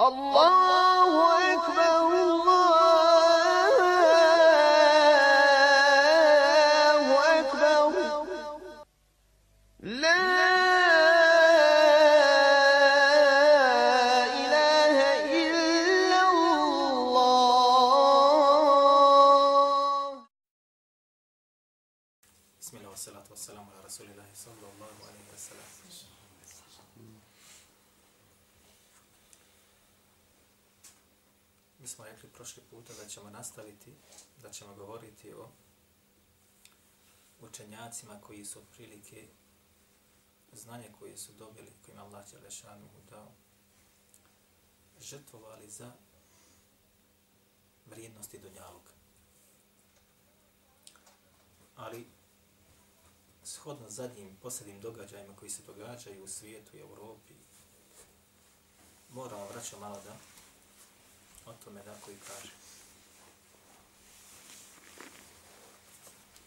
الله učenjacima koji su otprilike znanje koje su dobili, kojima Allah Đelešanu dao, žrtvovali za vrijednosti Dunjaluka. Ali shodno zadnjim posljednim događajima koji se događaju u svijetu i Europi, moramo vraćati malo da o tome da koji kaže.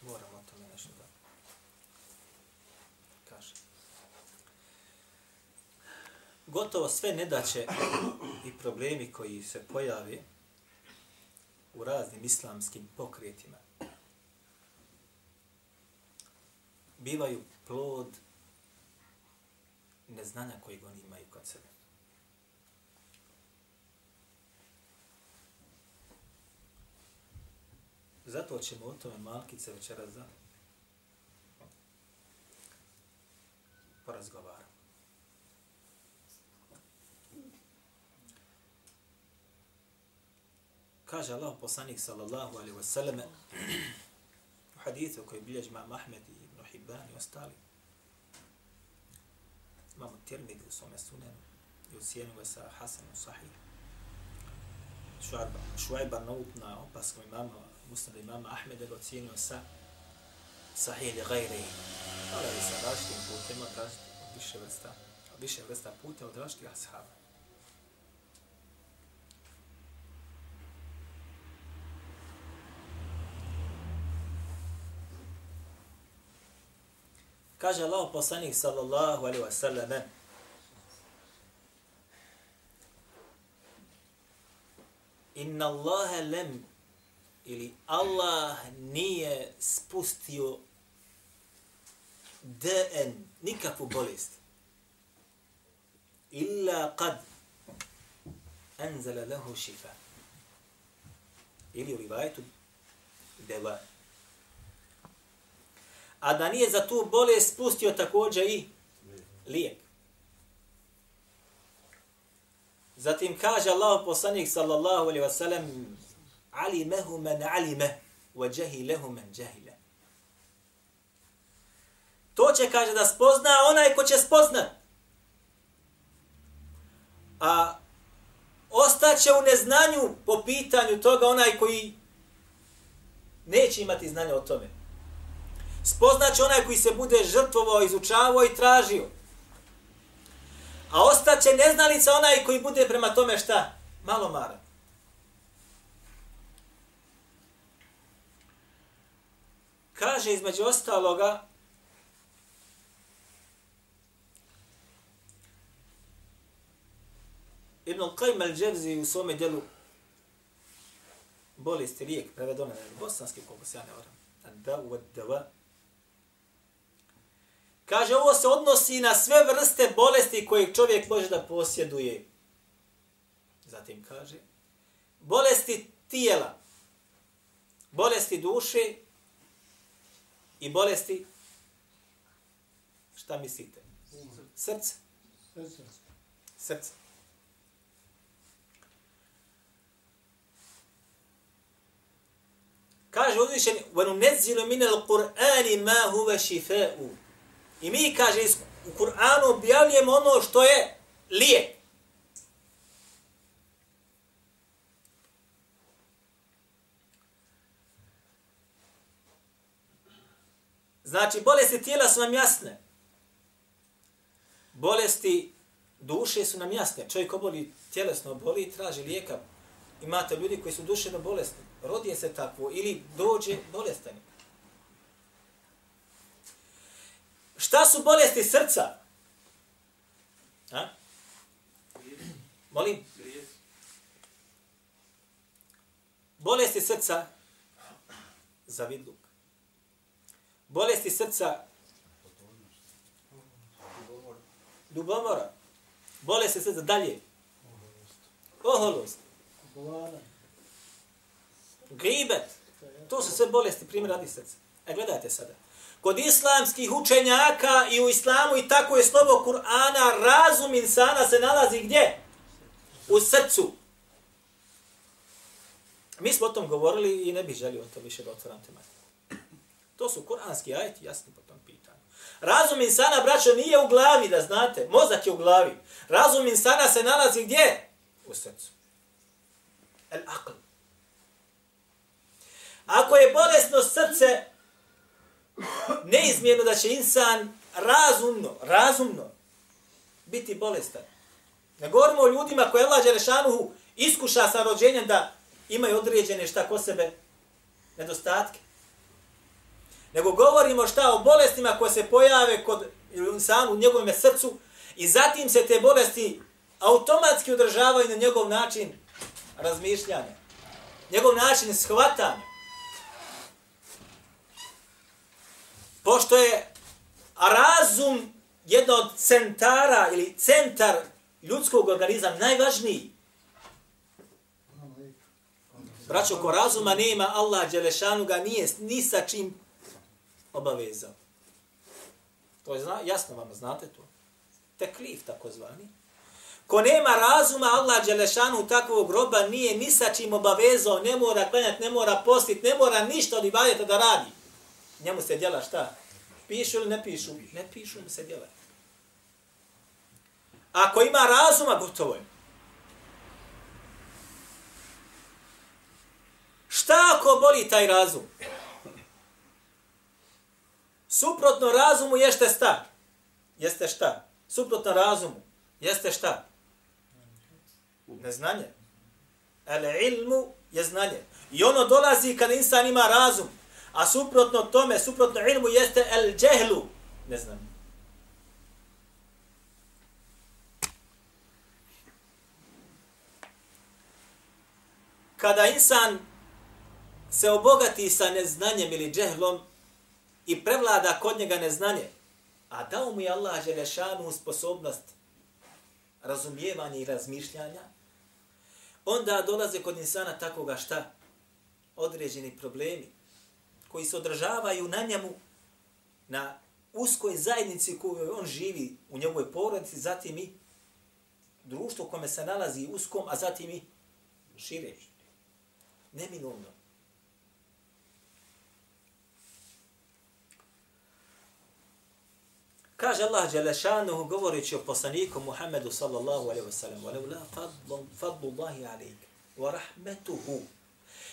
Moramo o tome nešto da kaže. Gotovo sve nedaće i problemi koji se pojavi u raznim islamskim pokretima bivaju plod neznanja koji oni imaju kod sebe. Zato ćemo o tome malkice večeras da porazgovaramo. Kaže Allah poslanik sallallahu alaihi wa sallam u hadithu koji bilježi imam Ahmed i Ibn Hibban i ostali. Imamo Tirmidhi u svome sunenu i u cijenu ga sa Hasanom Sahih. Šuajba Naut na opaskom imama Musnada imama Ahmeda ga ocijenio sa Sahih ili gajri. Ali sa različitim putima, različitim, više vrsta, više vrsta puta od različitih ashaba. Kaže Allah poslanik sallallahu alaihi wasallam Inna Allahe lem ili Allah nije spustio DN, nikakvu bolest. Illa kad anzala lahu šifa. Ili u rivajetu deva. A da nije za tu bolest spustio također i lijek. Zatim kaže Allah poslanik sallallahu alaihi wasallam alimehu men alime wa jahilehu men jahile. To će, kaže, da spozna onaj ko će spoznat. A ostaće u neznanju po pitanju toga onaj koji neće imati znanja o tome. Spoznaće onaj koji se bude žrtvovao, izučavao i tražio. A ostaće neznalica onaj koji bude prema tome šta? Malo mara. Kaže između ostaloga Ibn Qajm al-đevzi u svome djelu bolesti lijek, prevedone na bosanski, koliko se ja ne varam. Da, u dava. Kaže, ovo se odnosi na sve vrste bolesti koje čovjek može da posjeduje. Zatim kaže, bolesti tijela, bolesti duše i bolesti, šta mislite? Srce. Srce. Srce. Kaže uzvišeni, وَنُنَزِّلُ مِنَ الْقُرْآنِ مَا هُوَ شِفَاءُ I mi, kaže, u Kur'anu objavljujemo ono što je lijek. Znači, bolesti tijela su nam jasne. Bolesti duše su nam jasne. Čovjek oboli tjelesno, boli i traži lijeka. Imate ljudi koji su duševno bolesni. Rodije se takvo ili dođe bolestan. Šta su bolesti srca? A? Molim? Bolesti srca za vidluk. Bolesti srca ljubomora. Bolesti srca dalje. Oholost. Gribet. To su sve bolesti, primjer radi srca. E, gledajte sada. Kod islamskih učenjaka i u islamu i tako je slovo Kur'ana, razum insana se nalazi gdje? U srcu. Mi smo o tom govorili i ne bih želio o to više da otvoram tematiku. To su kuranski ajeti, jasni po tom pitanju. Razum insana, braćo, nije u glavi, da znate. Mozak je u glavi. Razum insana se nalazi gdje? U srcu. El aql. Ako je bolesno srce, neizmjerno da će insan razumno, razumno biti bolestan. Ne govorimo o ljudima koje Allah Đerešanuhu iskuša sa rođenjem da imaju određene šta ko sebe nedostatke. Nego govorimo šta o bolestima koje se pojave kod insanu u njegovom srcu i zatim se te bolesti automatski održavaju na njegov način razmišljanja. Njegov način shvatanja. Pošto je razum jedno od centara ili centar ljudskog organizma najvažniji. Braćo, ko razuma nema, Allah Đelešanu ga nije ni sa čim obavezao. To je zna, jasno vam, znate to. Teklif, tako zvani. Ko nema razuma, Allah Đelešanu takvog groba nije ni sa čim obavezao, ne mora klanjati, ne mora postiti, ne mora ništa od ibadeta da radi. Njemu se djela šta? Pišu ili ne pišu? Ne pišu mu se djela. Ako ima razuma, gotovo je. Šta ako boli taj razum? Suprotno razumu jeste šta? Jeste šta? Suprotno razumu jeste šta? Neznanje. El ilmu je znanje. I ono dolazi kada insan ima razum. A suprotno tome, suprotno ilmu jeste el džehlu. Neznanje. Kada insan se obogati sa neznanjem ili džehlom i prevlada kod njega neznanje, a dao mu je Allah Želešanu sposobnost razumijevanja i razmišljanja, onda dolaze kod insana takoga šta? Određeni problemi koji se održavaju na njemu, na uskoj zajednici koju on živi u njegovoj porodici, zatim i društvo kome se nalazi uskom, a zatim i šireći. Neminovno. Kaže Allah Đelešanuhu govoreći o poslaniku Muhammedu sallallahu alaihi wa sallam وَلَوْ لَا فَضْلُ اللَّهِ عَلَيْكَ وَرَحْمَتُهُ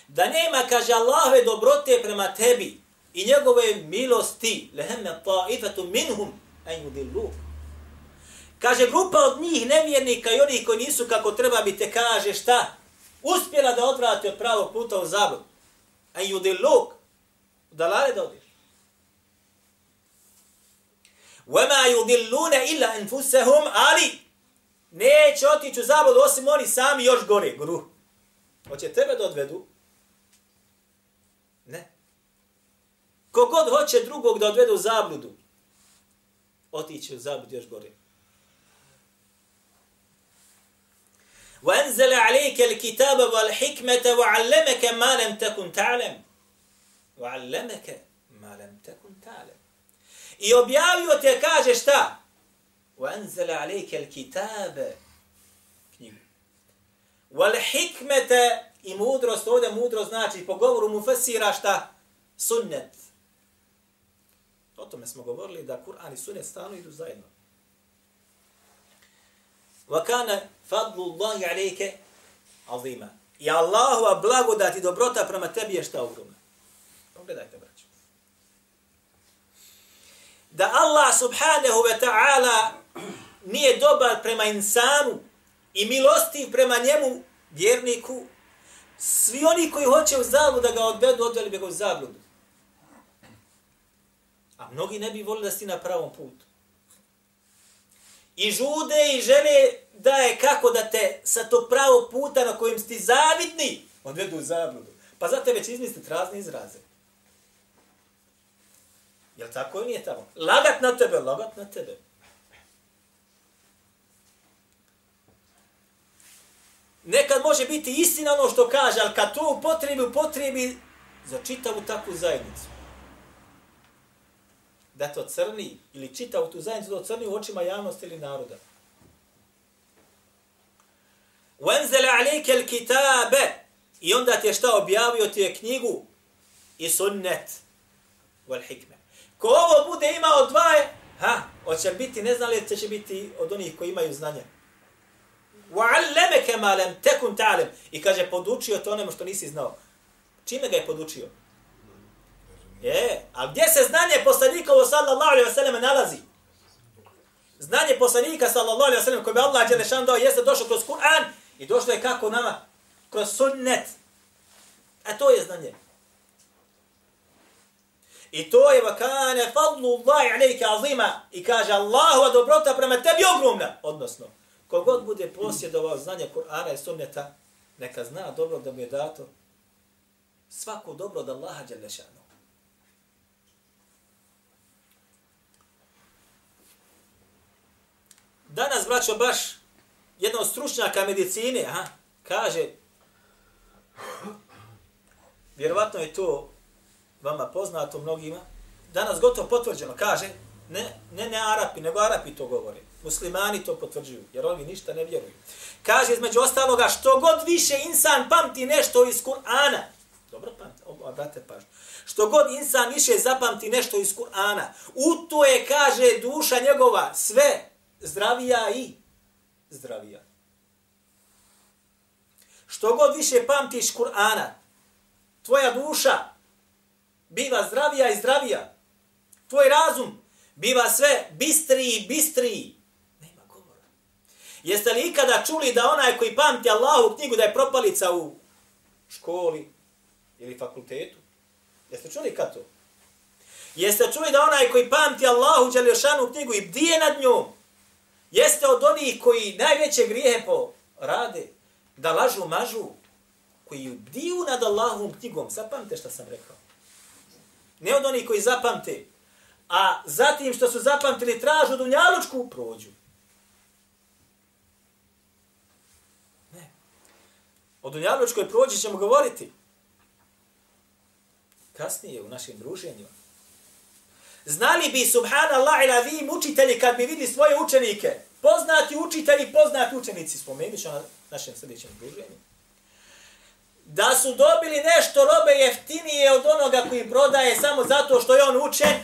Da nema, kaže Allahove dobrote prema tebi i njegove milosti لَهَمَّ طَائِفَةُ مِنْهُمْ أَنْ يُدِلُّهُ Kaže grupa od njih nevjernika i onih koji nisu kako treba bi te kaže šta? Uspjela da odvrati od pravog puta u zabud. A yudilluk. Da lale da odiš. وَمَا يُضِلُّونَ إِلَّا أَنفُسَهُمْ Ali neće otići u zabud osim oni sami još gore. Gru. Hoće tebe da odvedu? Kogod hoće drugog da odvedu u zabludu, otići u zabud još gore. وأنزل عليك الكتاب والحكمة وعلمك ما لم تكن تعلم وعلمك ما لم تكن تعلم I objavio te, kaže šta? وأنزل عليك الكتاب knjigu. والحكمة i mudrost, ovdje mudrost znači po govoru mu fasira šta? Sunnet. O tome smo govorili da Kur'an i sunnet stanu idu zajedno. وَكَانَ فَضْلُ اللَّهِ عَلَيْكَ عَظِيمًا I Allahova blagodat i dobrota prema tebi je šta ogromna. Pogledajte, braću. Da Allah subhanahu wa ta'ala nije dobar prema insanu i milostiv prema njemu, vjerniku, svi oni koji hoće u zabludu da ga odvedu, odveli bi ga u zabludu. A mnogi ne bi volili da si na pravom putu i žude i žele da je kako da te sa to pravo puta na kojem si zavidni, odvedu u zabludu. Pa za tebe će izmisliti razne izraze. Jel tako ili nije tamo? Lagat na tebe, lagat na tebe. Nekad može biti istina ono što kaže, ali kad to upotrebi, upotrebi za čitavu takvu zajednicu Da to crni, ili čitavu tu zajednicu, da to crni u očima javnosti ili naroda. وَنْزَلَ عَلَيْكَ الْكِتَابَ I onda ti je šta objavio ti je knjigu i sunnet wal hikme. Ko ovo bude imao dvaje, ha, hoće biti, ne znam li će biti od onih koji imaju znanje. وَعَلَّمَكَ مَا لَمْ تَكُنْ تَعْلَمْ I kaže, podučio to onemu što nisi znao. Čime ga je podučio? E, a gdje se znanje poslanikovo sallallahu alaihi wa sallam nalazi? Znanje poslanika sallallahu alaihi wa sallam koje bi Allah Đelešan dao jeste došlo kroz Kur'an i došlo je kako nama? Kroz sunnet. A to je znanje. I to je vakane fadlu Allahi alejke azima i kaže Allahova dobrota prema tebi ogromna. Odnosno, kogod bude posjedovao znanje Kur'ana i sunneta, neka zna dobro da mu je dato svako dobro od Allaha Đelešanu. Danas, braćo, baš jedna od stručnjaka medicine, aha, kaže, vjerovatno je to vama poznato mnogima, danas gotovo potvrđeno, kaže, ne, ne, ne Arapi, nego Arapi to govore. Muslimani to potvrđuju, jer oni ništa ne vjeruju. Kaže, između ostaloga, što god više insan pamti nešto iz Kur'ana, dobro pamti, obrate pažnju, što god insan više zapamti nešto iz Kur'ana, u to je, kaže, duša njegova, sve zdravija i zdravija. Što god više pamtiš Kur'ana, tvoja duša biva zdravija i zdravija. Tvoj razum biva sve bistriji i bistriji. Nema govora. Jeste li ikada čuli da onaj koji pamti Allahu knjigu da je propalica u školi ili fakultetu? Jeste čuli kad to? Jeste čuli da onaj koji pamti Allahu Đelešanu knjigu i bdije nad njom, jeste od onih koji najveće grijehe po rade, da lažu, mažu, koji bdiju nad Allahom knjigom. Zapamte što sam rekao. Ne od onih koji zapamte, a zatim što su zapamtili tražu dunjalučku, prođu. Ne. O dunjalučkoj prođi ćemo govoriti. Kasnije u našim druženjima. Znali bi, subhanallah ila vi, učitelji, kad bi vidi svoje učenike, poznati učitelji, poznati učenici, spomenut ću na našem sljedećem druženju, da su dobili nešto robe jeftinije od onoga koji prodaje samo zato što je on učen,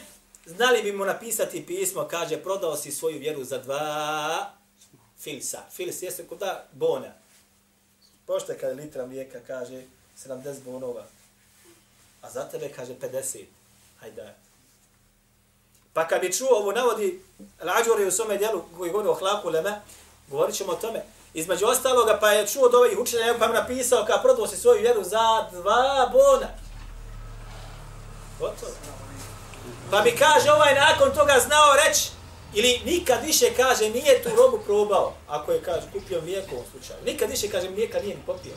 znali bi mu napisati pismo, kaže, prodao si svoju vjeru za dva filsa. Fils jeste kod da bona. Pošto kada litra mlijeka kaže 70 bonova, a za tebe kaže 50. Hajde. Pa kad bi čuo ovo navodi Lađuri u svome dijelu koji govori o hlaku leme, govorit ćemo o tome. Između ostaloga pa je čuo od ovih učenja, pa mi napisao kao prodao si svoju vjeru za dva bona. Gotovo. Pa mi kaže ovaj nakon toga znao reći, ili nikad više kaže nije tu robu probao, ako je kaže kupio mlijeko u ovom slučaju. Nikad više kaže mlijeka nije ni popio.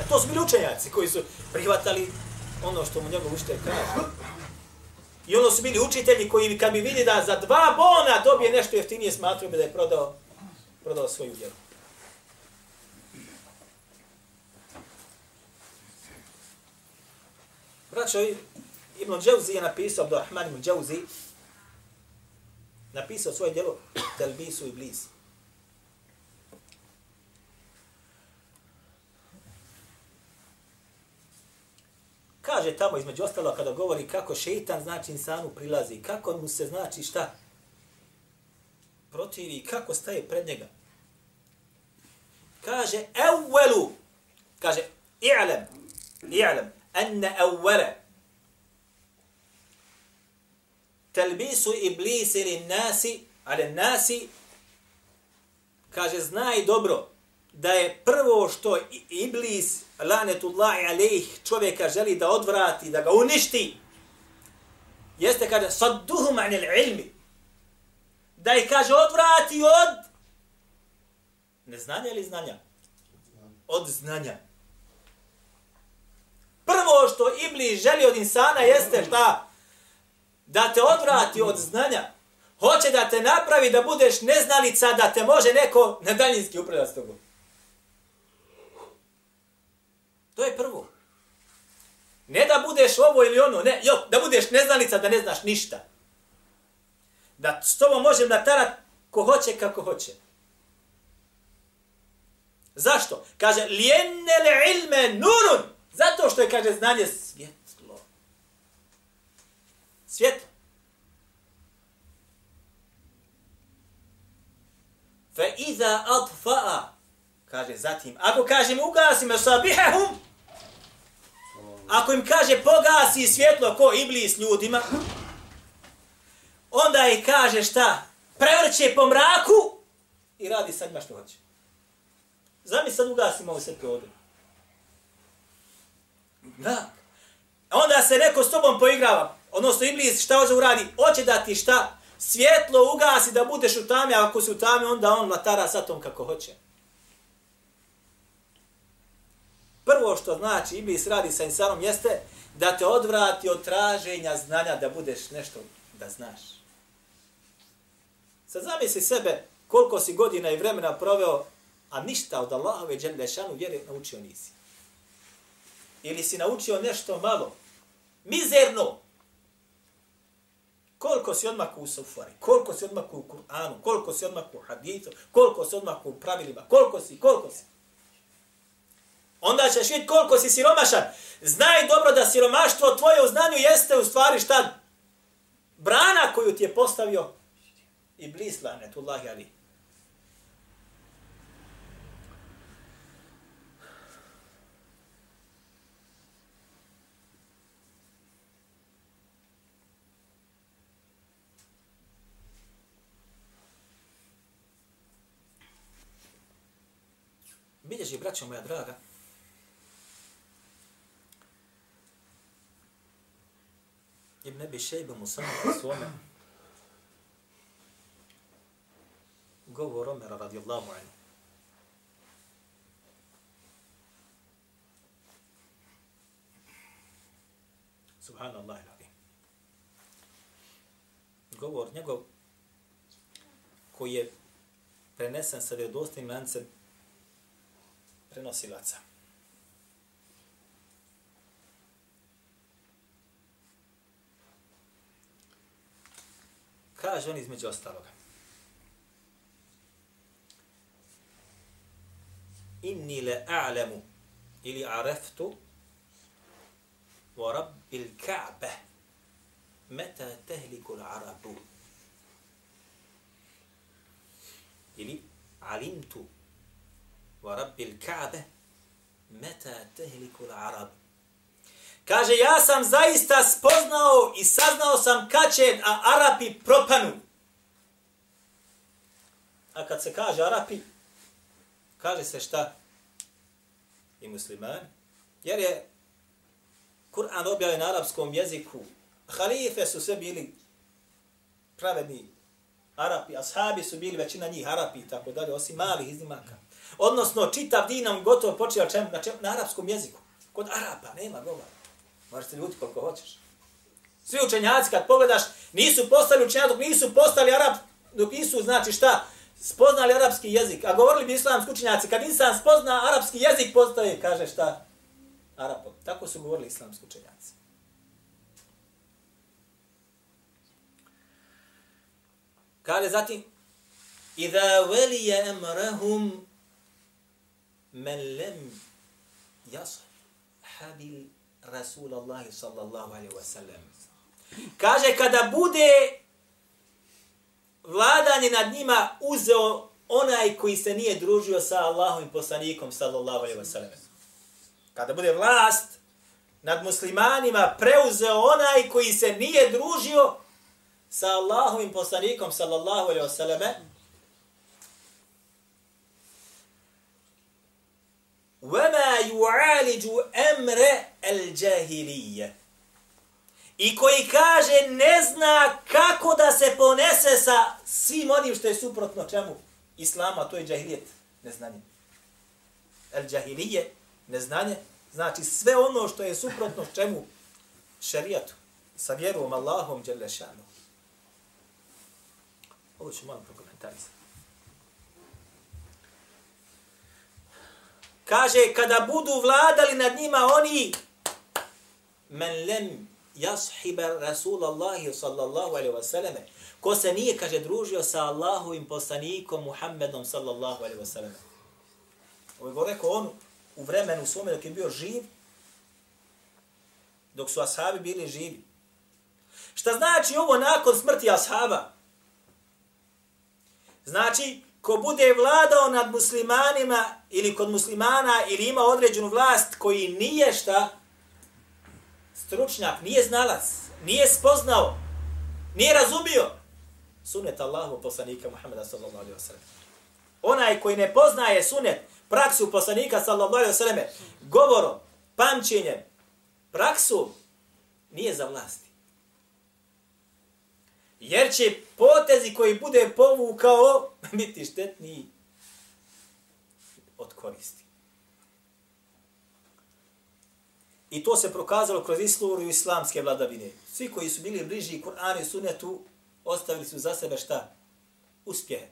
A to su bili učenjaci koji su prihvatali ono što mu njegov učitelj kaže. I ono su bili učitelji koji kad bi vidi da za dva bona dobije nešto jeftinije, smatruo bi da je prodao, prodao svoju vjeru. Braćo, Ibn Džavzi je napisao, Abdurrahman Ibn Džavzi, napisao svoje djelo Telbisu i Blizu. Kaže tamo između ostalo kada govori kako šeitan znači insanu prilazi, kako mu se znači šta protivi, kako staje pred njega. Kaže evvelu, kaže i'lem, i'lem, enne evvele, telbisu iblisi li nasi, ali nasi, kaže znaj dobro, da je prvo što iblis, lanetullahi alejh, čovjeka želi da odvrati, da ga uništi, jeste kaže, sadduhum anil ilmi, da ih kaže odvrati od Neznanja ili znanja? Od znanja. Prvo što Iblis želi od insana jeste šta? Da te odvrati od znanja. Hoće da te napravi da budeš neznalica, da te može neko na daljinski upravljati s tobom. To je prvo. Ne da budeš ovo ili ono, ne, jo, da budeš neznalica, da ne znaš ništa. Da s tobom možem natarat ko hoće kako hoće. Zašto? Kaže, lijennele ilme nurun. Zato što je, kaže, znanje svjetlo. Svjetlo. Fa iza atfa'a, kaže zatim, ako kažem ugasimo sabihehum, ako im kaže pogasi svjetlo ko iblis ljudima, onda i kaže šta? Prevrće po mraku i radi sad ima što hoće. Zami sad ugasimo ovo svjetlo ovdje. Da. Onda se neko s tobom poigrava, odnosno iblis šta hoće uradi? Hoće da ti šta? Svjetlo ugasi da budeš u tami, a ako si u tami, onda on latara sa tom kako hoće. Prvo što znači iblis radi sa insanom jeste da te odvrati od traženja znanja da budeš nešto da znaš. Sad zamisli sebe koliko si godina i vremena proveo, a ništa od Allahove džemlešanu vjere naučio nisi. Ili si naučio nešto malo, mizerno, koliko si odmah u sufari, koliko si odmah u Kur'anu, koliko si odmah u hadithu, koliko si odmah u pravilima, koliko si, koliko si. Onda ćeš vidjeti koliko si siromašan. Znaj dobro da siromaštvo tvoje u znanju jeste u stvari šta? Brana koju ti je postavio i blis lanetullahi ali. Bilježi, braćo moja draga, Ibn Abi Šejbe mu samo u svome govor Omera radijallahu anhu. Subhanallah ilahi. Govor njegov koji je prenesen sa vjerodostojnim lancem prenosilaca. Kaže on između ostaloga. Inni le a'lemu ili areftu wa rabbil ka'be meta tehliku l'arabu. Ili alimtu wa rabbil ka'be meta tehliku l'arabu. Kaže, ja sam zaista spoznao i saznao sam kad će a Arapi propanu. A kad se kaže Arapi, kaže se šta? I muslimani. Jer je Kur'an objavljen na arapskom jeziku. Halife su sve bili pravedni Arapi, ashabi su bili većina njih Arapi i tako dalje, osim malih iznimaka. Odnosno, čitav din nam gotovo počeo čem, na, čem, na arapskom jeziku. Kod Arapa nema govora. Možeš se ljuti koliko hoćeš. Svi učenjaci kad pogledaš nisu postali učenjaci dok nisu postali arab, dok nisu znači šta, spoznali arapski jezik. A govorili bi islamski učenjaci, kad insan spozna arapski jezik, postaje, kaže šta, arapom. Tako su govorili islamski učenjaci. Kaže zatim, Iza velije emrahum men lem jasah habil Rasulallahi sallallahu alaihi wa sallam. Kaže, kada bude vladanje nad njima uzeo onaj koji se nije družio sa Allahom i poslanikom sallallahu alaihi wa sallam. Kada bude vlast nad muslimanima preuzeo onaj koji se nije družio sa Allahom i poslanikom sallallahu alaihi wa sallam, وَمَا يُعَالِجُ أَمْرَ الْجَاهِلِيَّ I koji kaže ne zna kako da se ponese sa svim onim što je suprotno čemu islama, to je džahilijet. neznanje. El džahilije, neznanje, znači sve ono što je suprotno čemu šerijatu, sa vjerom Allahom Đelešanu. Ovo ću malo prokomentarisati. Kaže, kada budu vladali nad njima oni, men lem jashiba Rasulallahi sallallahu alaihi wa sallame, ko se nije, kaže, družio sa Allahovim poslanikom Muhammedom sallallahu alaihi wa sallame. Ovo je rekao on u vremenu svome dok je bio živ, dok su ashabi bili živi. Šta znači ovo nakon smrti ashaba? Znači, ko bude vladao nad muslimanima ili kod muslimana ili ima određenu vlast koji nije šta stručnjak, nije znalac, nije spoznao, nije razumio sunet Allahu poslanika Muhammeda sallallahu alaihi wa sallam. Onaj koji ne poznaje sunet, praksu poslanika sallallahu alaihi wa sallam, govorom, pamćenjem, praksu, nije za vlasti. Jer će potezi koji bude povukao biti štetniji od koristi. I to se prokazalo kroz istoriju islamske vladavine. Svi koji su bili bliži Kur'anu i Sunnetu, ostavili su za sebe šta? Uspjehe.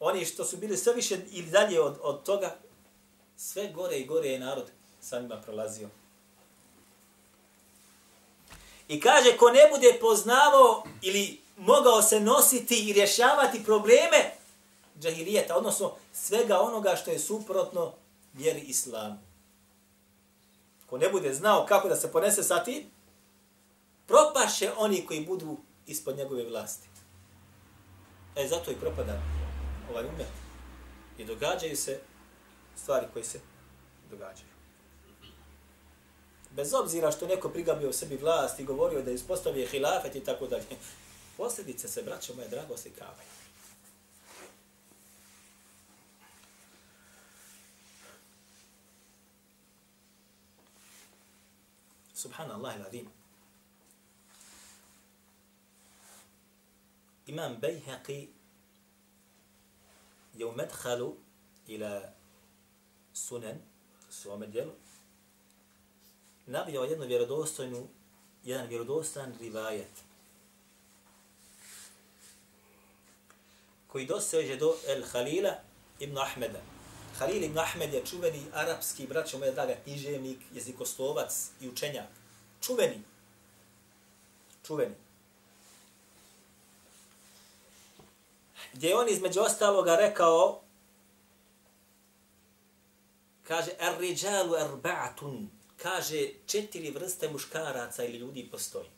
Oni što su bili sve više ili dalje od, od toga, sve gore i gore je narod sa njima prolazio. I kaže, ko ne bude poznavao ili mogao se nositi i rješavati probleme džahilijeta, odnosno svega onoga što je suprotno vjeri islamu. Ko ne bude znao kako da se ponese sa tim, propaše oni koji budu ispod njegove vlasti. E, zato i propada ovaj umet. I događaju se stvari koje se događaju. Bez obzira što neko prigabio sebi vlast i govorio da ispostavio hilafet i tako dalje. Posljedice se, braćo moje drago, oslikavaju. Subhanallah il-Adim. Imam Bejheqi je u medhalu ila sunan, svome dijelu, navio jednu vjerodostojnu, jedan vjerodostan rivajet, koji doseže do El Halila ibn Ahmeda. Halil ibn Ahmed je čuveni arapski, braćo moja draga, književnik, jezikoslovac i učenjak. Čuveni. Čuveni. Gdje on između ostaloga rekao, kaže, er riđalu arba'atun, kaže četiri vrste muškaraca ili ljudi postoji.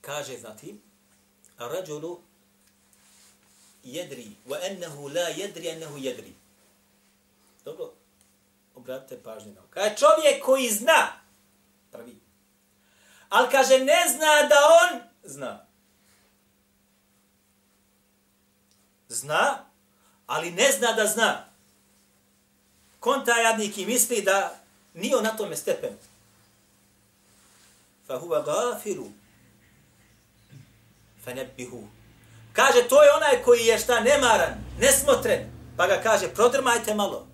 Kaže zatim, a rađulu jedri, wa ennehu la jedri, ennehu jedri. Dobro, obratite pažnje na Kaže čovjek koji zna, prvi, ali kaže ne zna da on zna. Zna, ali ne zna da zna kon taj jadnik i misli da nije na tome stepenu fa huwa gafiru fanebbihu. Kaže, to je onaj koji je šta nemaran, nesmotren, pa ga kaže, prodrmajte malo.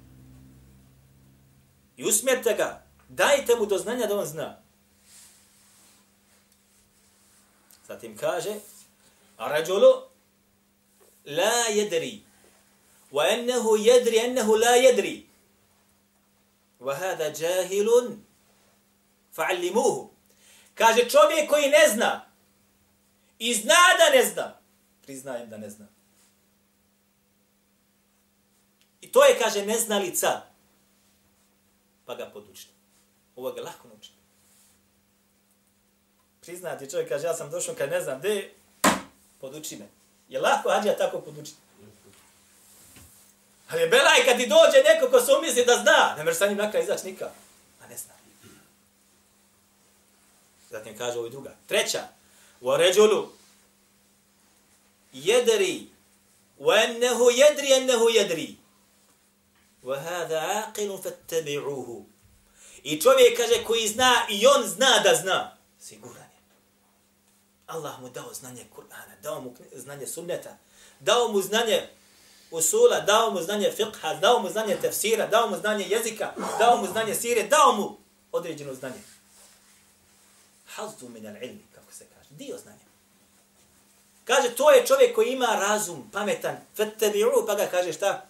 I usmjerite ga, dajte mu do znanja da on zna. Zatim kaže, a rađulu la jedri, wa يدري أنه لا la وهذا Wa فعلموه jahilun, fa'allimuhu. Kaže, čovjek koji ne zna, I zna da ne zna. Priznajem da ne zna. I to je, kaže, neznalica. Pa ga podučite. Ovo ga lako naučite. Priznati čovjek kaže, ja sam došao kad ne znam gdje, poduči me. Je lako hađa tako podučiti? Ali je belaj kad ti dođe neko ko sumisli da zna, ne mreš sa njim nakraj izaći nikad. A ne zna. Zatim kaže ovo i druga. Treća. U ređulu. Jedri. U ennehu jedri, ennehu jedri. وَهَذَا عَقِلٌ fattabi'uhu. I čovjek kaže koji zna i on zna da zna. Siguran je. Allah mu dao znanje Kur'ana, dao mu znanje sunneta, dao mu znanje usula, dao mu znanje fiqha, dao mu znanje tefsira, dao mu znanje jezika, dao mu znanje sire, dao mu određeno znanje. Hazdu min al ilmi, kako se kaže, dio znanja. Kaže, to je čovjek koji ima razum, pametan, fattabi'u, pa ga kaže šta?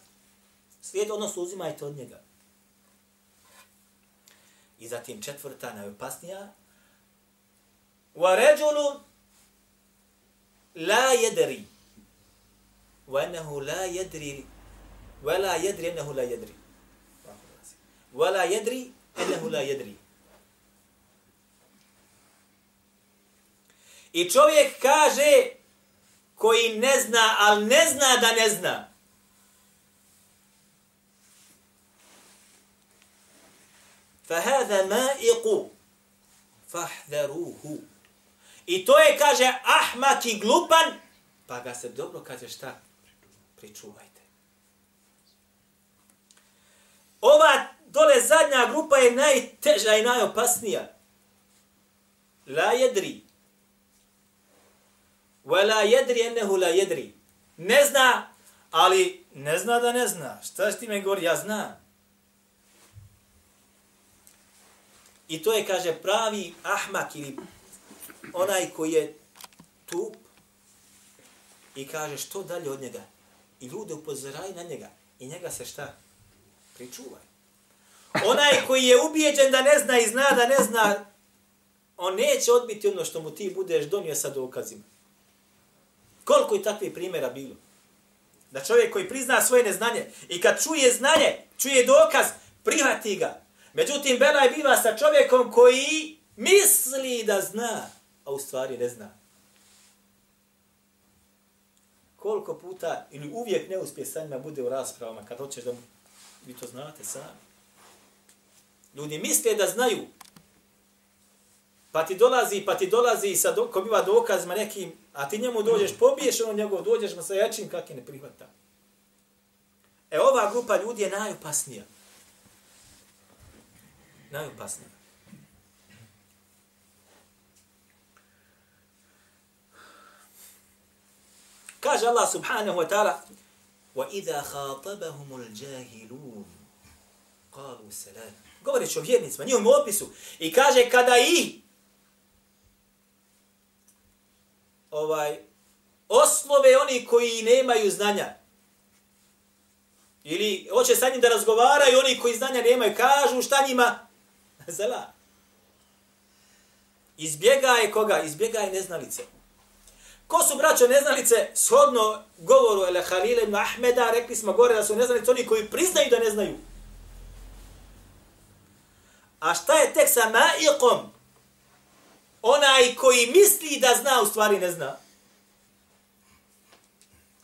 Slijed, odnosno uzimajte od njega. I zatim četvrta, najopasnija, wa ređulu la jedri, wa ennehu la jedri, wa la jedri ennehu la jedri. Wa la jedri ennehu la jedri. I čovjek kaže koji ne zna, ali ne zna da ne zna. فهذا مائق فاحذروه I to je, kaže, ahmak i glupan, pa ga se dobro kaže šta? Pričuvajte. Ova dole zadnja grupa je najteža i najopasnija. La jedri. Wa la jedri ennehu la jedri. Ne zna, ali ne zna da ne zna. Šta ti me govori? Ja znam. I to je, kaže, pravi ahmak ili onaj koji je tup i kaže što dalje od njega. I ljude upozoraju na njega. I njega se šta? Pričuvaj. Onaj koji je ubijeđen da ne zna i zna da ne zna, on neće odbiti ono što mu ti budeš donio sa dokazima. Koliko je takvih primjera bilo? Da čovjek koji prizna svoje neznanje i kad čuje znanje, čuje dokaz, prihvati ga. Međutim, Belaj biva sa čovjekom koji misli da zna, a u stvari ne zna. Koliko puta ili uvijek neuspje sa njima bude u raspravama kad hoćeš da mu, vi to znate sami. Ljudi misle da znaju, pa ti dolazi, pa ti dolazi sa do, ko biva dokazima nekim, a ti njemu dođeš, pobiješ ono njegov, dođeš mu sa jačim kakvi ne prihvata. E ova grupa ljudi je najopasnija. Najopasnija. Kaže Allah subhanahu wa ta'ala وَإِذَا خَاطَبَهُمُ الْجَاهِلُونَ قَالُوا سَلَامًا Govoreći o vjernicima, njihovom opisu. I kaže kada i ovaj oslove oni koji nemaju znanja. Ili hoće sa njim da razgovaraju oni koji znanja nemaju. Kažu šta njima? Zala. Izbjegaje koga? Izbjegaje neznalice. Ko su braćo neznalice? Shodno govoru Ele Halile ibn Ahmeda, rekli smo gore da su neznalice oni koji priznaju da ne znaju. A šta je tek sa maikom? Onaj koji misli da zna, u stvari ne zna.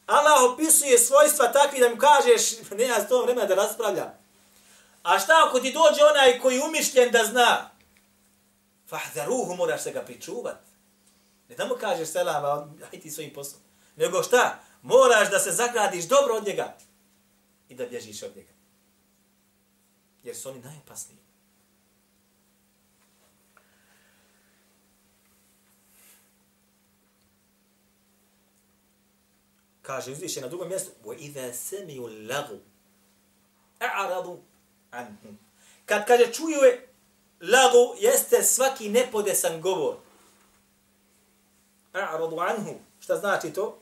Allah opisuje svojstva takvi da mu kažeš, nema s tom vremena da raspravlja. A šta ako ti dođe onaj koji umišljen da zna? Fahzaruhu, moraš se ga pričuvati. Ne da mu kažeš selama, aj ti svojim poslom. Nego šta? Moraš da se zagradiš dobro od njega i da bježiš od njega. Jer su oni najopasniji. Kaže uzviše na drugom mjestu وَإِذَا سَمِيُوا اللَّغُ أَعْرَضُوا عَنْهُ Kad kaže čuju je lagu, jeste svaki nepodesan govor. A'radu anhu. Šta znači to?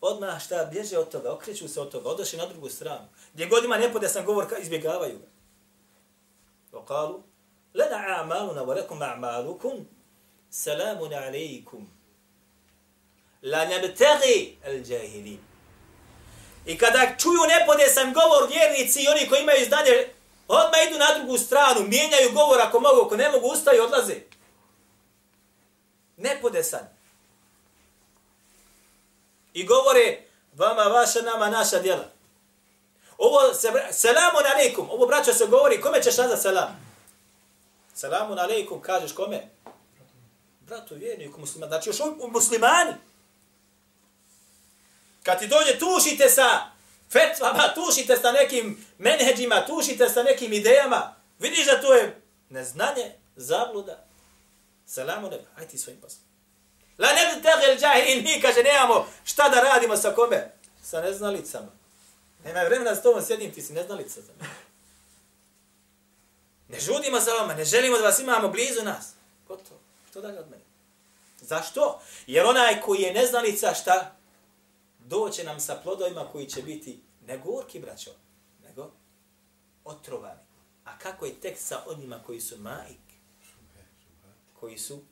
Odmah šta bježe od toga, okreću se od toga, odoši na drugu stranu. Gdje god ima nepodesan govor, izbjegavaju ga. Okalu, lena a'maluna wa lakum a'malukum, salamun alaikum. La nebtegi al. I kada čuju nepodesan govor vjernici i oni koji imaju znanje, odmah idu na drugu stranu, mijenjaju govor ako mogu, ako ne mogu, ustaju, odlaze. Nepodesan. I govore, vama vaša, nama naša djela. Ovo, se, selamun alaikum, ovo braćo se govori, kome ćeš nazad selam? Selamun alaikum, kažeš kome? Bratu vjerniku muslimani, znači još u muslimani. Kad ti dođe, tušite sa fetvama, tušite sa nekim menheđima, tušite sa nekim idejama. Vidiš da to je neznanje, zabluda. Salamu nebe, aj ti svojim poslom. La ne bi tegel džahilin, mi kaže, nemamo šta da radimo sa kome? Sa neznalicama. Nema vremena s tobom sjedim, ti si neznalica za mene. Ne žudimo za vama, ne želimo da vas imamo blizu nas. Gotovo. Što dalje od mene? Zašto? Jer onaj koji je neznalica, šta? Doće nam sa plodovima koji će biti ne gorki, braćo, nego otrovani. A kako je tek sa onima koji su majk? Koji su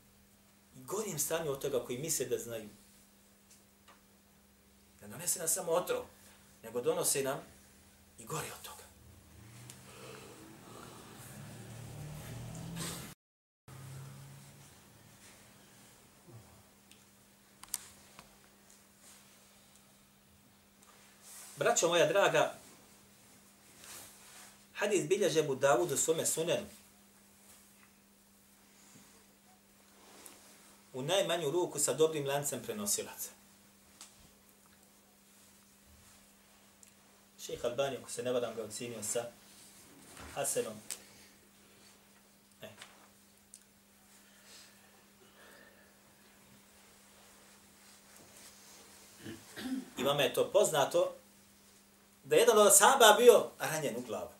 i gorim stanju od toga koji misle da znaju. Ne donese nam samo otrov, nego donose nam i gori od toga. Braćo moja draga, hadis bilježe mu Davudu svome sunenu. U najmanju ruku sa dobrim lancem prenosilaca. Šejh Albani, ako se ne varam, ga ocinio sa Hasanom. E. I vama je to poznato, da jedan od sahaba bio ranjen u glavu.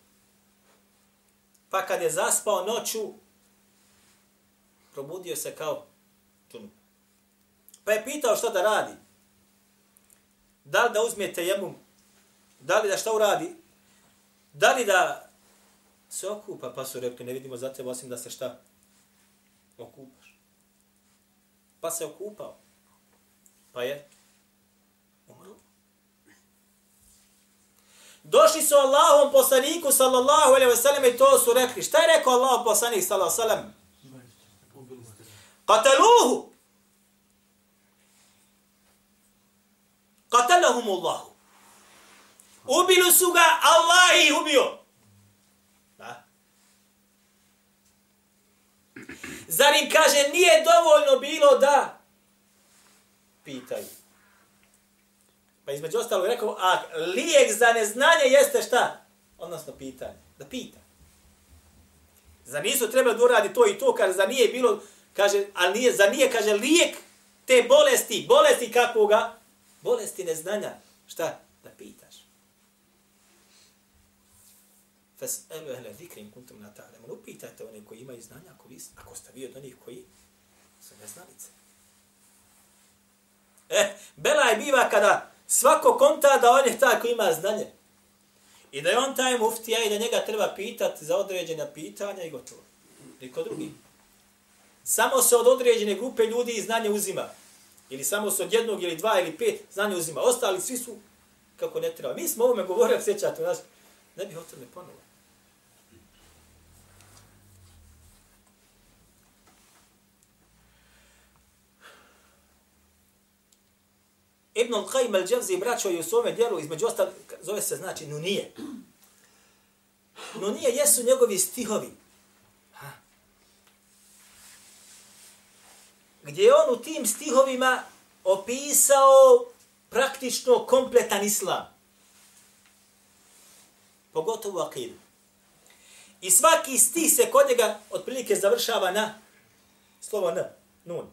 Pa kad je zaspao noću, probudio se kao. Pa je pitao šta da radi. Da li da uzme tejemum? da li da šta uradi, da li da se okupa, pa su rekli, ne vidimo za tebe osim da se šta okupaš. Pa se okupao. Pa je Došli su Allahom poslaniku sallallahu alaihi wa sallam i to su rekli. Šta je rekao Allah poslanik sallallahu alaihi wa sallam? Kataluhu! Qatalahum Allahu. Ubili su ga, Allah ih ubio. Da? Zar im kaže, nije dovoljno bilo da pitaju. Pa između ostalo rekao, a lijek za neznanje jeste šta? Odnosno pitanje. Da pita. Za nisu treba da uradi to i to, kaže, za nije bilo, kaže, ali nije, za nije, kaže, lijek te bolesti, bolesti kakvoga? Bolesti neznanja. Šta? Da pitaš. Fes elu ehle zikrim kuntum na ta'lemu. Upitajte one koji imaju znanja, ako, vi, ako ste vi od onih koji su neznalice. E, bela je biva kada svako konta da on je taj koji ima znanje. I da je on taj muftija i da njega treba pitati za određena pitanja i gotovo. Niko drugi. Samo se od određene grupe ljudi i znanje uzima. Ili samo s od jednog ili dva ili pet znanje uzima. Ostali svi su kako ne treba. Mi smo ovome govorili, sjećate nas, ne bih o tome ponovno. Ibn al-Qaim al-Džavzi braćo je u svome djelu, između ostal, zove se znači Nunije. Nunije jesu njegovi stihovi. Gdje je on u tim stihovima opisao praktično kompletan islam. Pogotovo akidu. I svaki stih se kod njega otprilike završava na slovo N, nun.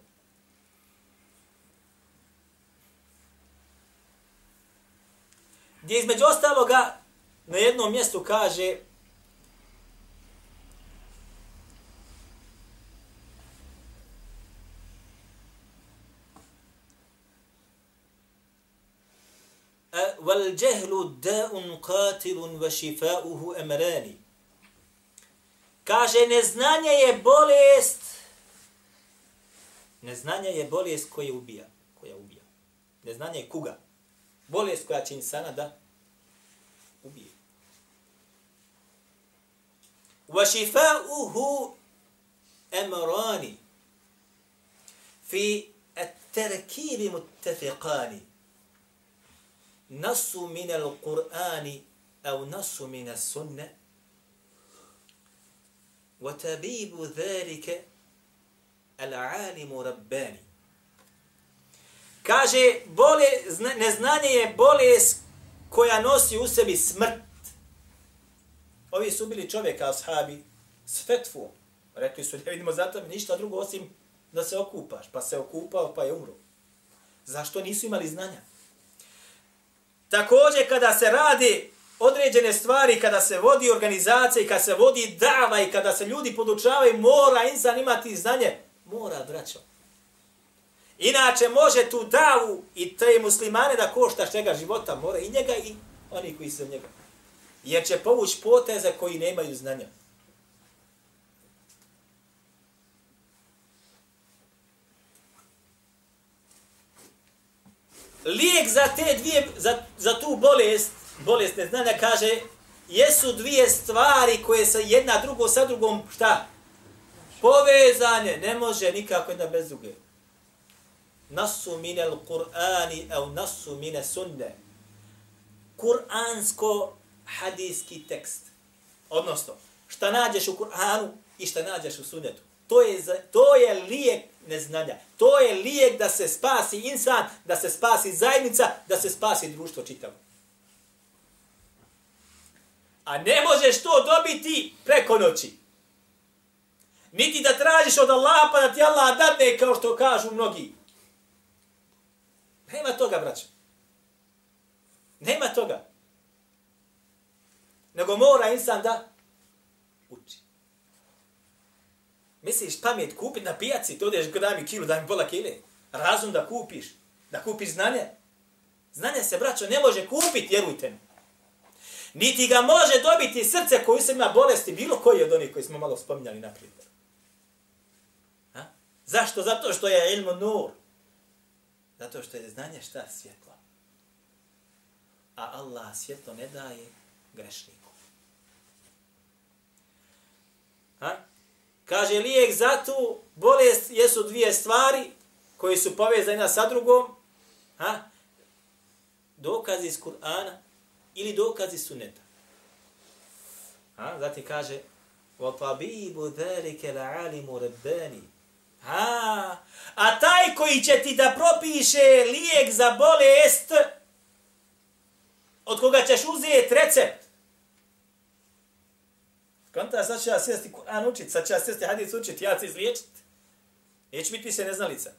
gdje između ostaloga na jednom mjestu kaže والجهل داء قاتل وشفاؤه أمران. كاجي نزنانيا يا بوليست نزنانيا يا بوليست كوي أوبيا كوي أوبيا نزنانيا كوغا بوليست كوي أتشين دا أوبيا وشفاؤه أمران في التركيب متفقان نص من القرآن أو نص من السنة وتبيب ذلك العالم رباني Kaže, bole, neznanje je bolest koja nosi u sebi smrt. Ovi su bili čovjeka, ashabi, s fetfu. Rekli su, ne vidimo zato ništa drugo osim da se okupaš, pa se okupao, pa je umro. Zašto nisu imali znanja? Također, kada se radi određene stvari, kada se vodi organizacija i kada se vodi dava i kada se ljudi podučavaju, mora insan imati znanje. Mora, braćo. Inače, može tu davu i te muslimane da košta čega života, mora i njega i oni koji su njega. Jer će povući poteze koji nemaju znanja. Lijek za te dvije, za, za tu bolest, bolest neznanja, kaže, jesu dvije stvari koje se jedna drugo sa drugom, šta? Povezanje, ne može nikako jedna bez druge. Nasu mine Kur'ani, au nasu mine sunne. Kur'ansko hadijski tekst. Odnosno, šta nađeš u Kur'anu i šta nađeš u sunnetu. To je, to je lijek neznanja. To je lijek da se spasi insan, da se spasi zajednica, da se spasi društvo čitavo. A ne možeš to dobiti preko noći. Niti da tražiš od Allaha pa da ti Allah dadne kao što kažu mnogi. Nema toga, braćo. Nema toga. Nego mora insan da uči. Misliš pamet kupiti na pijaci, to odeš daj mi kilu, daj mi pola kile. Razum da kupiš, da kupiš znanje. Znanje se, braćo, ne može kupiti, vjerujte mi. Niti ga može dobiti srce koji se ima bolesti, bilo koji od onih koji smo malo spominjali na primjer. Ha? Zašto? Zato što je ilmu nur. Zato što je znanje šta? Svjetlo. A Allah svjetlo ne daje grešniku. Ha? Kaže, lijek za tu bolest jesu dvije stvari koje su povezane jedna sa drugom. Ha? Dokazi iz Kur'ana ili dokazi suneta. Ha? Zatim kaže, وَطَبِيبُ ذَلِكَ لَعَلِمُ رَبَّانِ Ha? A taj koji će ti da propiše lijek za bolest, od koga ćeš uzeti recept, Konta, sad ću ja sjesti Kur'an učit, sad ću ja sjesti hadis učit, ja ću izliječit. Neće biti se neznalica.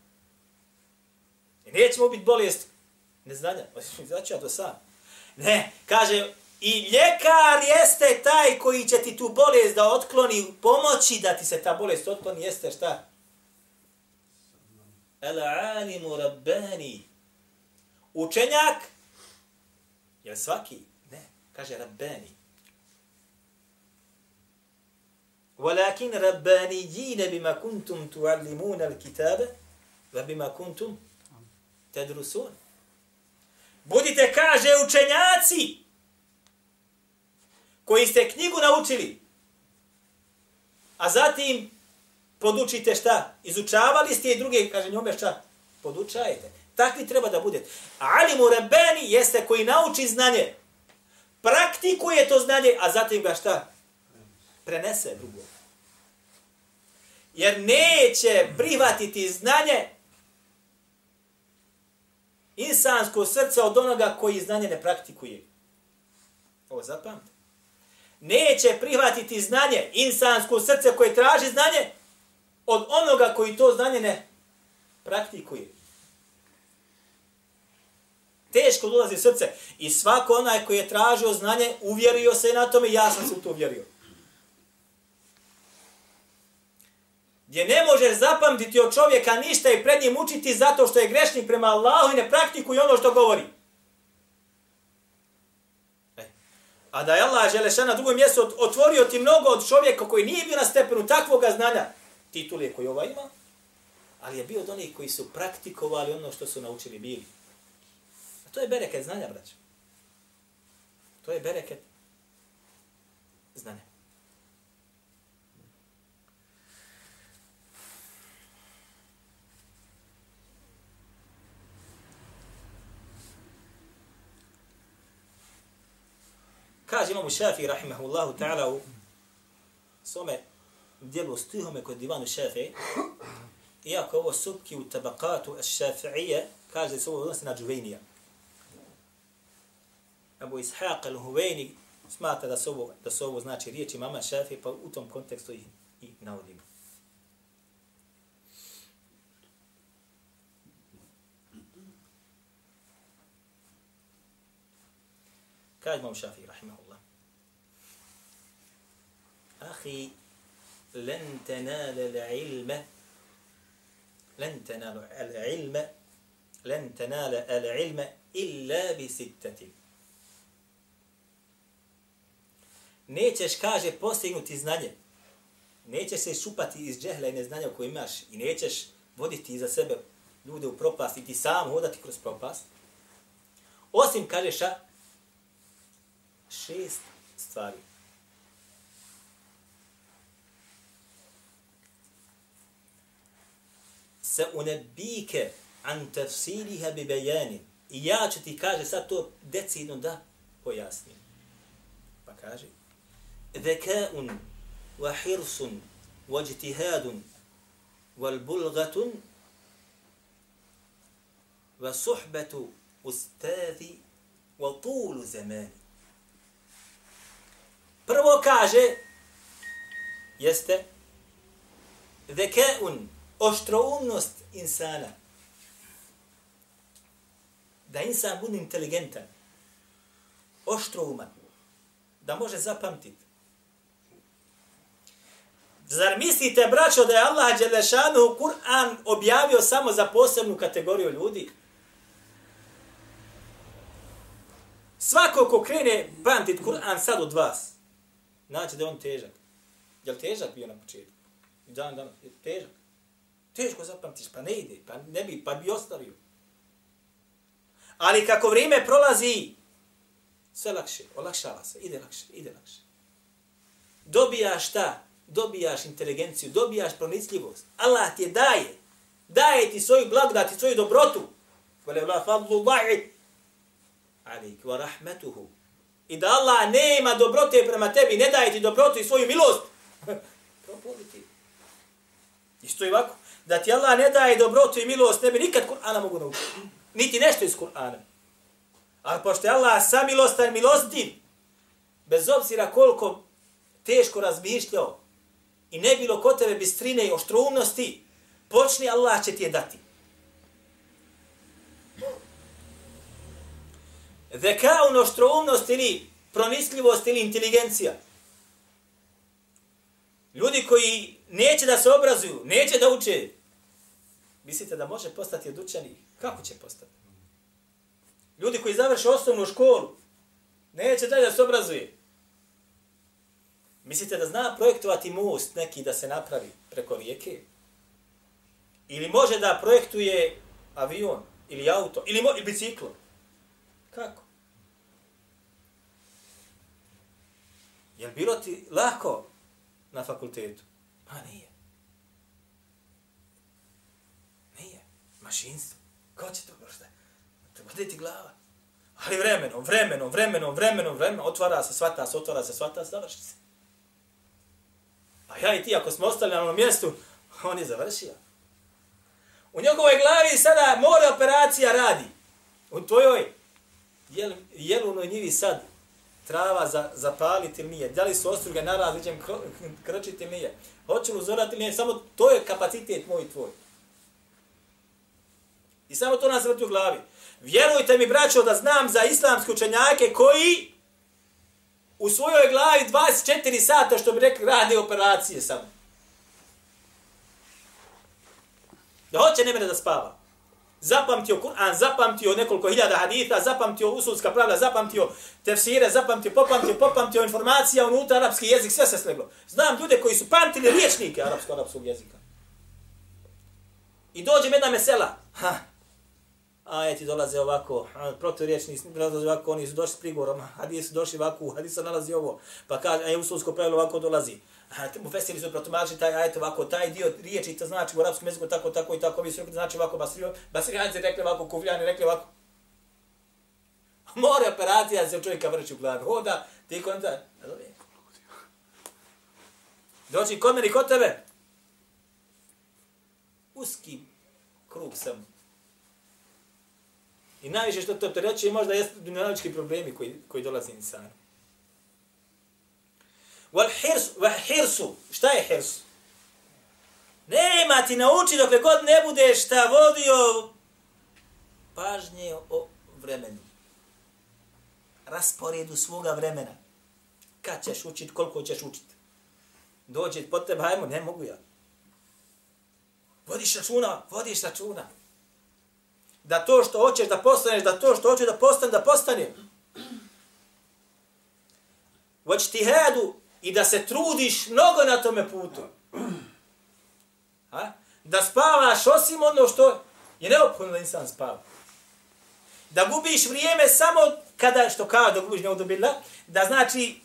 I nećemo biti bolest neznanja. Znači ću ja to sam. Ne, kaže, i ljekar jeste taj koji će ti tu bolest da otkloni, pomoći da ti se ta bolest otkloni, jeste šta? El alimu rabbani. Učenjak? Je svaki? Ne, kaže rabbani. ولكن ربانيين بما كنتم تعلمون الكتاب وبما كنتم تدرسون Budite, kaže, učenjaci koji ste knjigu naučili, a zatim podučite šta? Izučavali ste i druge, kaže njome šta? Podučajte. Takvi treba da budete. Ali mu rebeni jeste koji nauči znanje, praktikuje to znanje, a zatim ga šta? Prenese drugo jer neće prihvatiti znanje insansko srce od onoga koji znanje ne praktikuje. Ovo zapamte. Neće prihvatiti znanje insansko srce koje traži znanje od onoga koji to znanje ne praktikuje. Teško dolazi srce. I svako onaj koji je tražio znanje, uvjerio se na tome, ja sam se u to uvjerio. Gdje ne možeš zapamtiti od čovjeka ništa i pred njim učiti zato što je grešnik prema Allahu i ne praktikuje ono što govori. E. A da je Allah Želešan na drugom mjestu otvorio ti mnogo od čovjeka koji nije bio na stepenu takvoga znanja, titule koji ova ima, ali je bio od onih koji su praktikovali ono što su naučili bili. A to je bereket znanja, braćo. To je bereket znanja. Kaže imam Šafi, rahimahullahu ta'ala, u svome dijelu stihome kod divanu Šafi, iako ovo subki u tabakatu šafi'ije, kaže se ovo odnosi na džuvenija. Abu Ishaq al-Huveni smatra da se ovo, da se ovo znači riječi mama Šafi, pa u tom kontekstu ih i navodimo. Kaže imam Šafi, rahimahullahu Ahi, len tenale l'ilme, len tenale l'ilme, len tenale l'ilme illa bi sittati. Nećeš, kaže, postignuti znanje. Nećeš se šupati iz džehla i neznanja koje imaš i nećeš voditi za sebe ljude u propast i ti sam hodati kroz propast. Osim, kaže ša, šest stvari. Se unebike an tafsiliha bi bejanin. I ja ću ti, kaže, sad to decidno da pojasnim. Pa kaže, ذكاء وحرص واجتهاد والبلغة وصحبة أستاذ وطول زمان Prvo kaže, jeste, zekeun, oštroumnost insana. Da insan bude inteligentan, oštrouman, da može zapamtiti. Zar mislite, braćo, da je Allah Đelešanu Kur'an objavio samo za posebnu kategoriju ljudi? Svako ko krene bandit Kur'an sad od vas, znači da je on težak. Je li težak bio na početku? Dan, dan, je težak. Teško zapamtiš, pa ne ide, pa ne bi, pa bi ostavio. Ali kako vrijeme prolazi, sve lakše, olakšava se, ide lakše, ide lakše. Dobijaš šta? Dobijaš inteligenciju, dobijaš pronicljivost. Allah ti je daje. Daje ti svoju blagodat i svoju dobrotu. Vole vla fadlu Allahi alik wa rahmetuhu. I da Allah nema dobrote prema tebi, ne daje ti dobrotu i svoju milost. Propoli ti. Isto i ovako. Da ti Allah ne daje dobrotu i milost, ne bi nikad Kur'ana mogu naučiti. Niti nešto iz Kur'ana. Ali pošto je Allah samilostan milostiv, bez obzira koliko teško razmišljao i ne bilo ko tebe bistrine i oštroumnosti, počni Allah će ti je dati. Zekaun, oštroumnost ili proniskljivost ili inteligencija. Ljudi koji neće da se obrazuju, neće da uče, mislite da može postati od učenih? Kako će postati? Ljudi koji završe osnovnu školu, neće dalje da se obrazuje. Mislite da zna projektovati most neki da se napravi preko rijeke? Ili može da projektuje avion ili auto ili, mo ili biciklo? Kako? Je li bilo ti lako na fakultetu? Pa nije. Nije. Mašinstvo. Ko će to možda? Treba ti glava. Ali vremenom, vremenom, vremenom, vremenom, vremenom, otvara se, svata se, otvara se, svata se, završi se. A ja i ti, ako smo ostali na onom mjestu, on je završio. U njegovoj glavi sada more operacija radi. U tvojoj, jel, jel njivi sad trava za, zapaliti ili nije? Da li su ostruge na različem krčiti ili nije? hoću li uzorati ili nije? Samo to je kapacitet moj i tvoj. I samo to nas vrti u glavi. Vjerujte mi, braćo, da znam za islamske učenjake koji u svojoj glavi 24 sata, što bi rekli, rade operacije samo. Da hoće ne mene da spava. Zapamtio Kur'an, zapamtio nekoliko hiljada haditha, zapamtio usulska pravila, zapamtio tefsire, zapamtio, popamtio, popamtio informacija unutra arapski jezik, sve se sleglo. Znam ljude koji su pamtili riječnike arapsko-arapskog jezika. I dođe jedna mesela. Ha, ajeti dolaze ovako, protivriječni dolaze ovako, oni su došli s prigovorom, hadisi su došli ovako, hadis se nalazi ovo, pa kaže, aj usulsko pravilo ovako dolazi. Mu fesiri su protumači taj ajet ovako, taj dio riječi, to znači u arapskom jeziku tako, tako i tako, vi su znači ovako, basrio, basrijanci rekli ovako, kuvljani rekli ovako. More operacija se čovjeka vrći u glavi. Hoda, ti konta, da, Doći kod meni, kod tebe. Uski krug sam I najviše što to, to reći je možda jeste dunjalički problemi koji, koji dolazi insanu. Wal hirsu, wal hirsu, šta je hirsu? Nema ti nauči dokle god ne budeš šta vodio pažnje o vremenu. rasporedu svoga vremena. Kad ćeš učit, koliko ćeš učit. Dođe pod tebe, hajmo, ne mogu ja. Vodiš računa, vodiš računa. Da to što hoćeš da postaneš, da to što hoćeš da postane, da postane. Voć i da se trudiš mnogo na tome putu. Ha? Da spavaš osim ono što je neophodno da insan spava. Da gubiš vrijeme samo kada, što kao da gubiš neodobila, da znači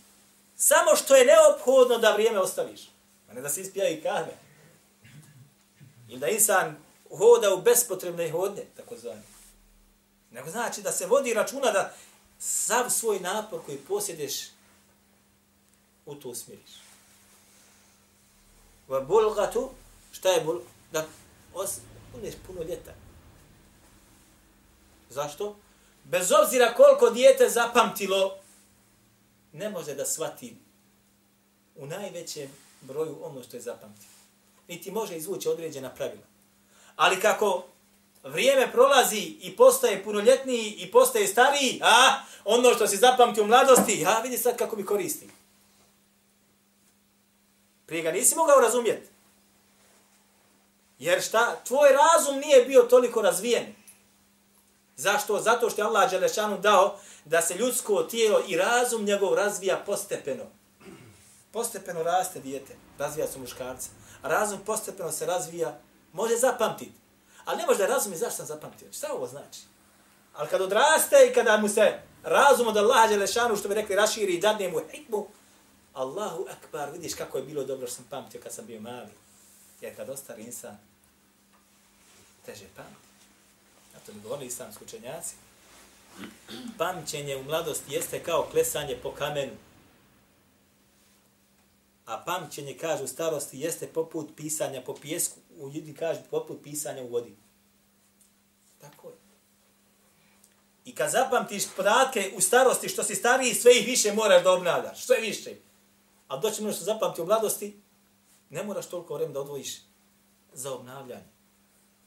samo što je neophodno da vrijeme ostaviš. A ne da se ispija i kahve. I da insan hoda u bespotrebne hodne, tako zvane. Nego znači da se vodi računa da sav svoj napor koji posjedeš u to usmiriš. Va bulgatu, šta je bul? Da budeš puno ljeta. Zašto? Bez obzira koliko dijete zapamtilo, ne može da shvati u najvećem broju ono što je zapamtilo. Niti može izvući određena pravila. Ali kako vrijeme prolazi i postaje punoljetniji i postaje stariji, a ono što se zapamti u mladosti, ja vidi sad kako mi koristi. Prije ga nisi mogao razumjeti. Jer šta? Tvoj razum nije bio toliko razvijen. Zašto? Zato što je Allah Đelešanu dao da se ljudsko tijelo i razum njegov razvija postepeno. Postepeno raste dijete, razvija se muškarca. A razum postepeno se razvija, može zapamtiti. Ali ne može da razumi zašto sam zapamtio. Šta ovo znači? Ali kad odraste i kada mu se razum od Allaha Đelešanu, što bi rekli, raširi i dadne mu hikmu, Allahu akbar, vidiš kako je bilo dobro što sam pamtio kad sam bio mali. Jer kad ostari insan, teže pamti. A to mi govorili islamski učenjaci. Pamćenje u mladosti jeste kao klesanje po kamenu. A pamćenje, kaže, u starosti jeste poput pisanja po pijesku. U ljudi kaže poput pisanja u vodi. Tako je. I kad zapamtiš podatke u starosti, što si stariji, sve ih više moraš da obnavljaš. Sve više. A doći ono što zapamti u mladosti, ne moraš toliko vremena da odvojiš za obnavljanje.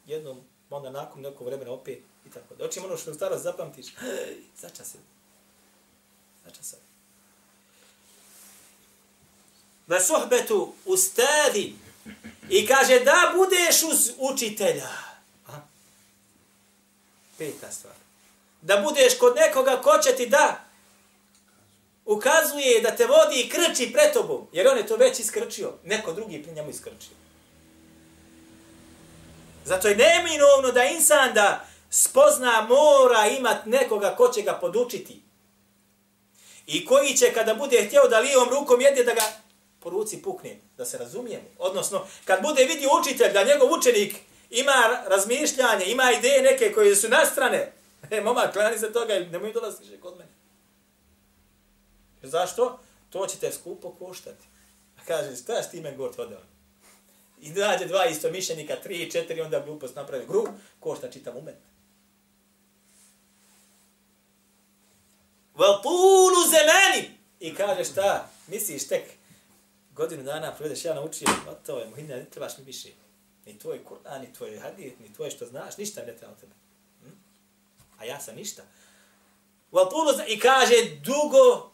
Jednom, onda nakon nekog vremena opet i tako. Doći ono što u starost zapamtiš, zača se. Zača se. Ve sohbetu ustadi i kaže da budeš uz učitelja. Aha. Peta stvar. Da budeš kod nekoga ko će ti da ukazuje da te vodi i krči pred tobom, jer on je to već iskrčio, neko drugi pri njemu iskrčio. Zato je neminovno da insan da spozna mora imat nekoga ko će ga podučiti. I koji će kada bude htio da lijevom rukom jede da ga po ruci pukne, da se razumijemo. Odnosno, kad bude vidio učitelj da njegov učenik ima razmišljanje, ima ideje neke koje su nastrane, e, momak, klani se toga, nemoj dolaziš kod mene. Zašto? To će te skupo koštati. A kaže, šta s time gort odeo? I nađe dva isto mišljenika, tri, četiri, onda glupost napravi gru, košta čitav umet. Vel pulu zemeni! I kaže šta? Misliš tek godinu dana provedeš ja naučio, o to je, muhina, ne trebaš mi više. Ni tvoj Kur'an, ni tvoj hadit, ni tvoje što znaš, ništa ne treba od tebe. Hm? A ja sam ništa. Vel pulu! I kaže, dugo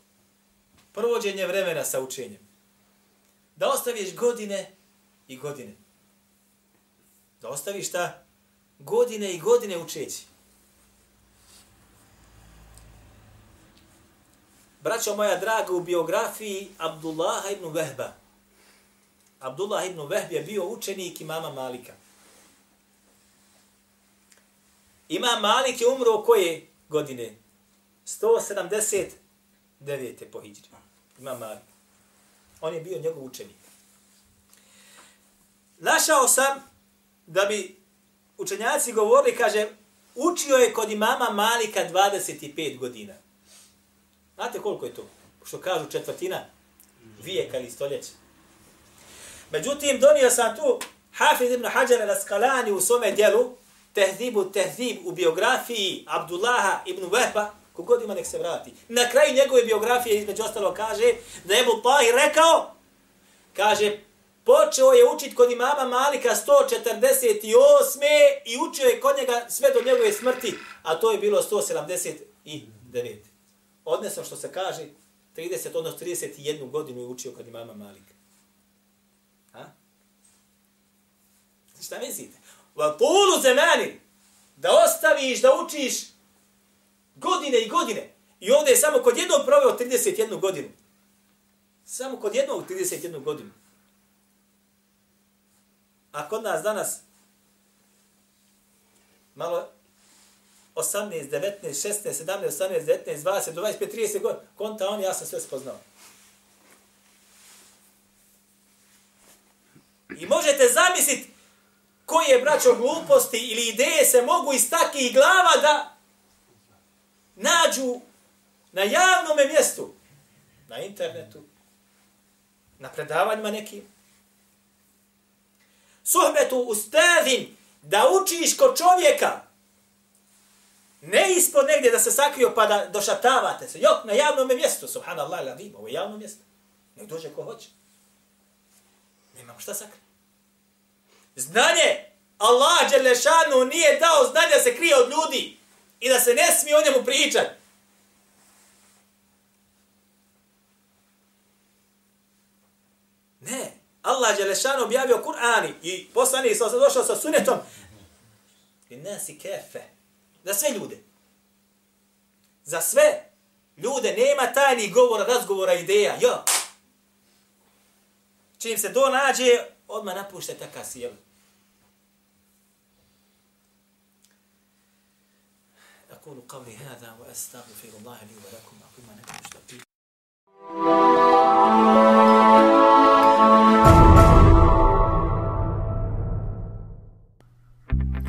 provođenje vremena sa učenjem. Da ostaviš godine i godine. Da ostaviš ta godine i godine učeći. Braćo moja draga, u biografiji Abdullah ibn Vehba. Abdullah ibn Vehb je bio učenik imama Malika. Imam Malik je umro koje godine? 179. po hijđri. Imam Malik. On je bio njegov učenik. Našao sam da bi učenjaci govorili, kaže, učio je kod imama Malika 25 godina. Znate koliko je to? Što kažu četvrtina vijeka ili stoljeća. Međutim, donio sam tu Hafiz ibn Hajar al-Askalani u svome dijelu Tehzibu Tehzib u biografiji Abdullaha ibn Vehba, kogod ima nek se vrati. Na kraju njegove biografije između ostalo kaže da je Ebu Tahir rekao, kaže, počeo je učit kod imama Malika 148. i učio je kod njega sve do njegove smrti, a to je bilo 179. odnosno što se kaže 30, odnosno 31 godinu je učio kod imama Malika. Ha? Šta mislite? Va tulu zemani, da ostaviš, da učiš godine i godine. I ovdje je samo kod jednog proveo 31 godinu. Samo kod jednog 31 godinu. A kod nas danas malo 18, 19, 16, 17, 18, 19, 20, 25, 30 godina. Konta on, ja sam sve spoznao. I možete zamisliti koje braćo gluposti ili ideje se mogu iz takih glava da nađu na javnom mjestu, na internetu, na predavanjima nekim. Suhbetu ustavim da učiš kod čovjeka, ne ispod negdje da se sakrio pa da došatavate se, jok, na javnom mjestu, subhanallah, ladim, ovo je javno mjesto, nek dođe ko hoće. Nemamo šta sakri. Znanje, Allah Đelešanu nije dao znanje da se krije od ljudi i da se ne smije o njemu pričati. Ne. Allah Đelešan objavio Kur'ani i poslani sa se došao sa sunetom i nasi kefe. Za sve ljude. Za sve ljude nema tajnih govora, razgovora, ideja. Jo. Čim se to nađe, odmah napušte takav sjelu. أقول قولي هذا وأستغفر الله لي ولكم. أقول ما نكون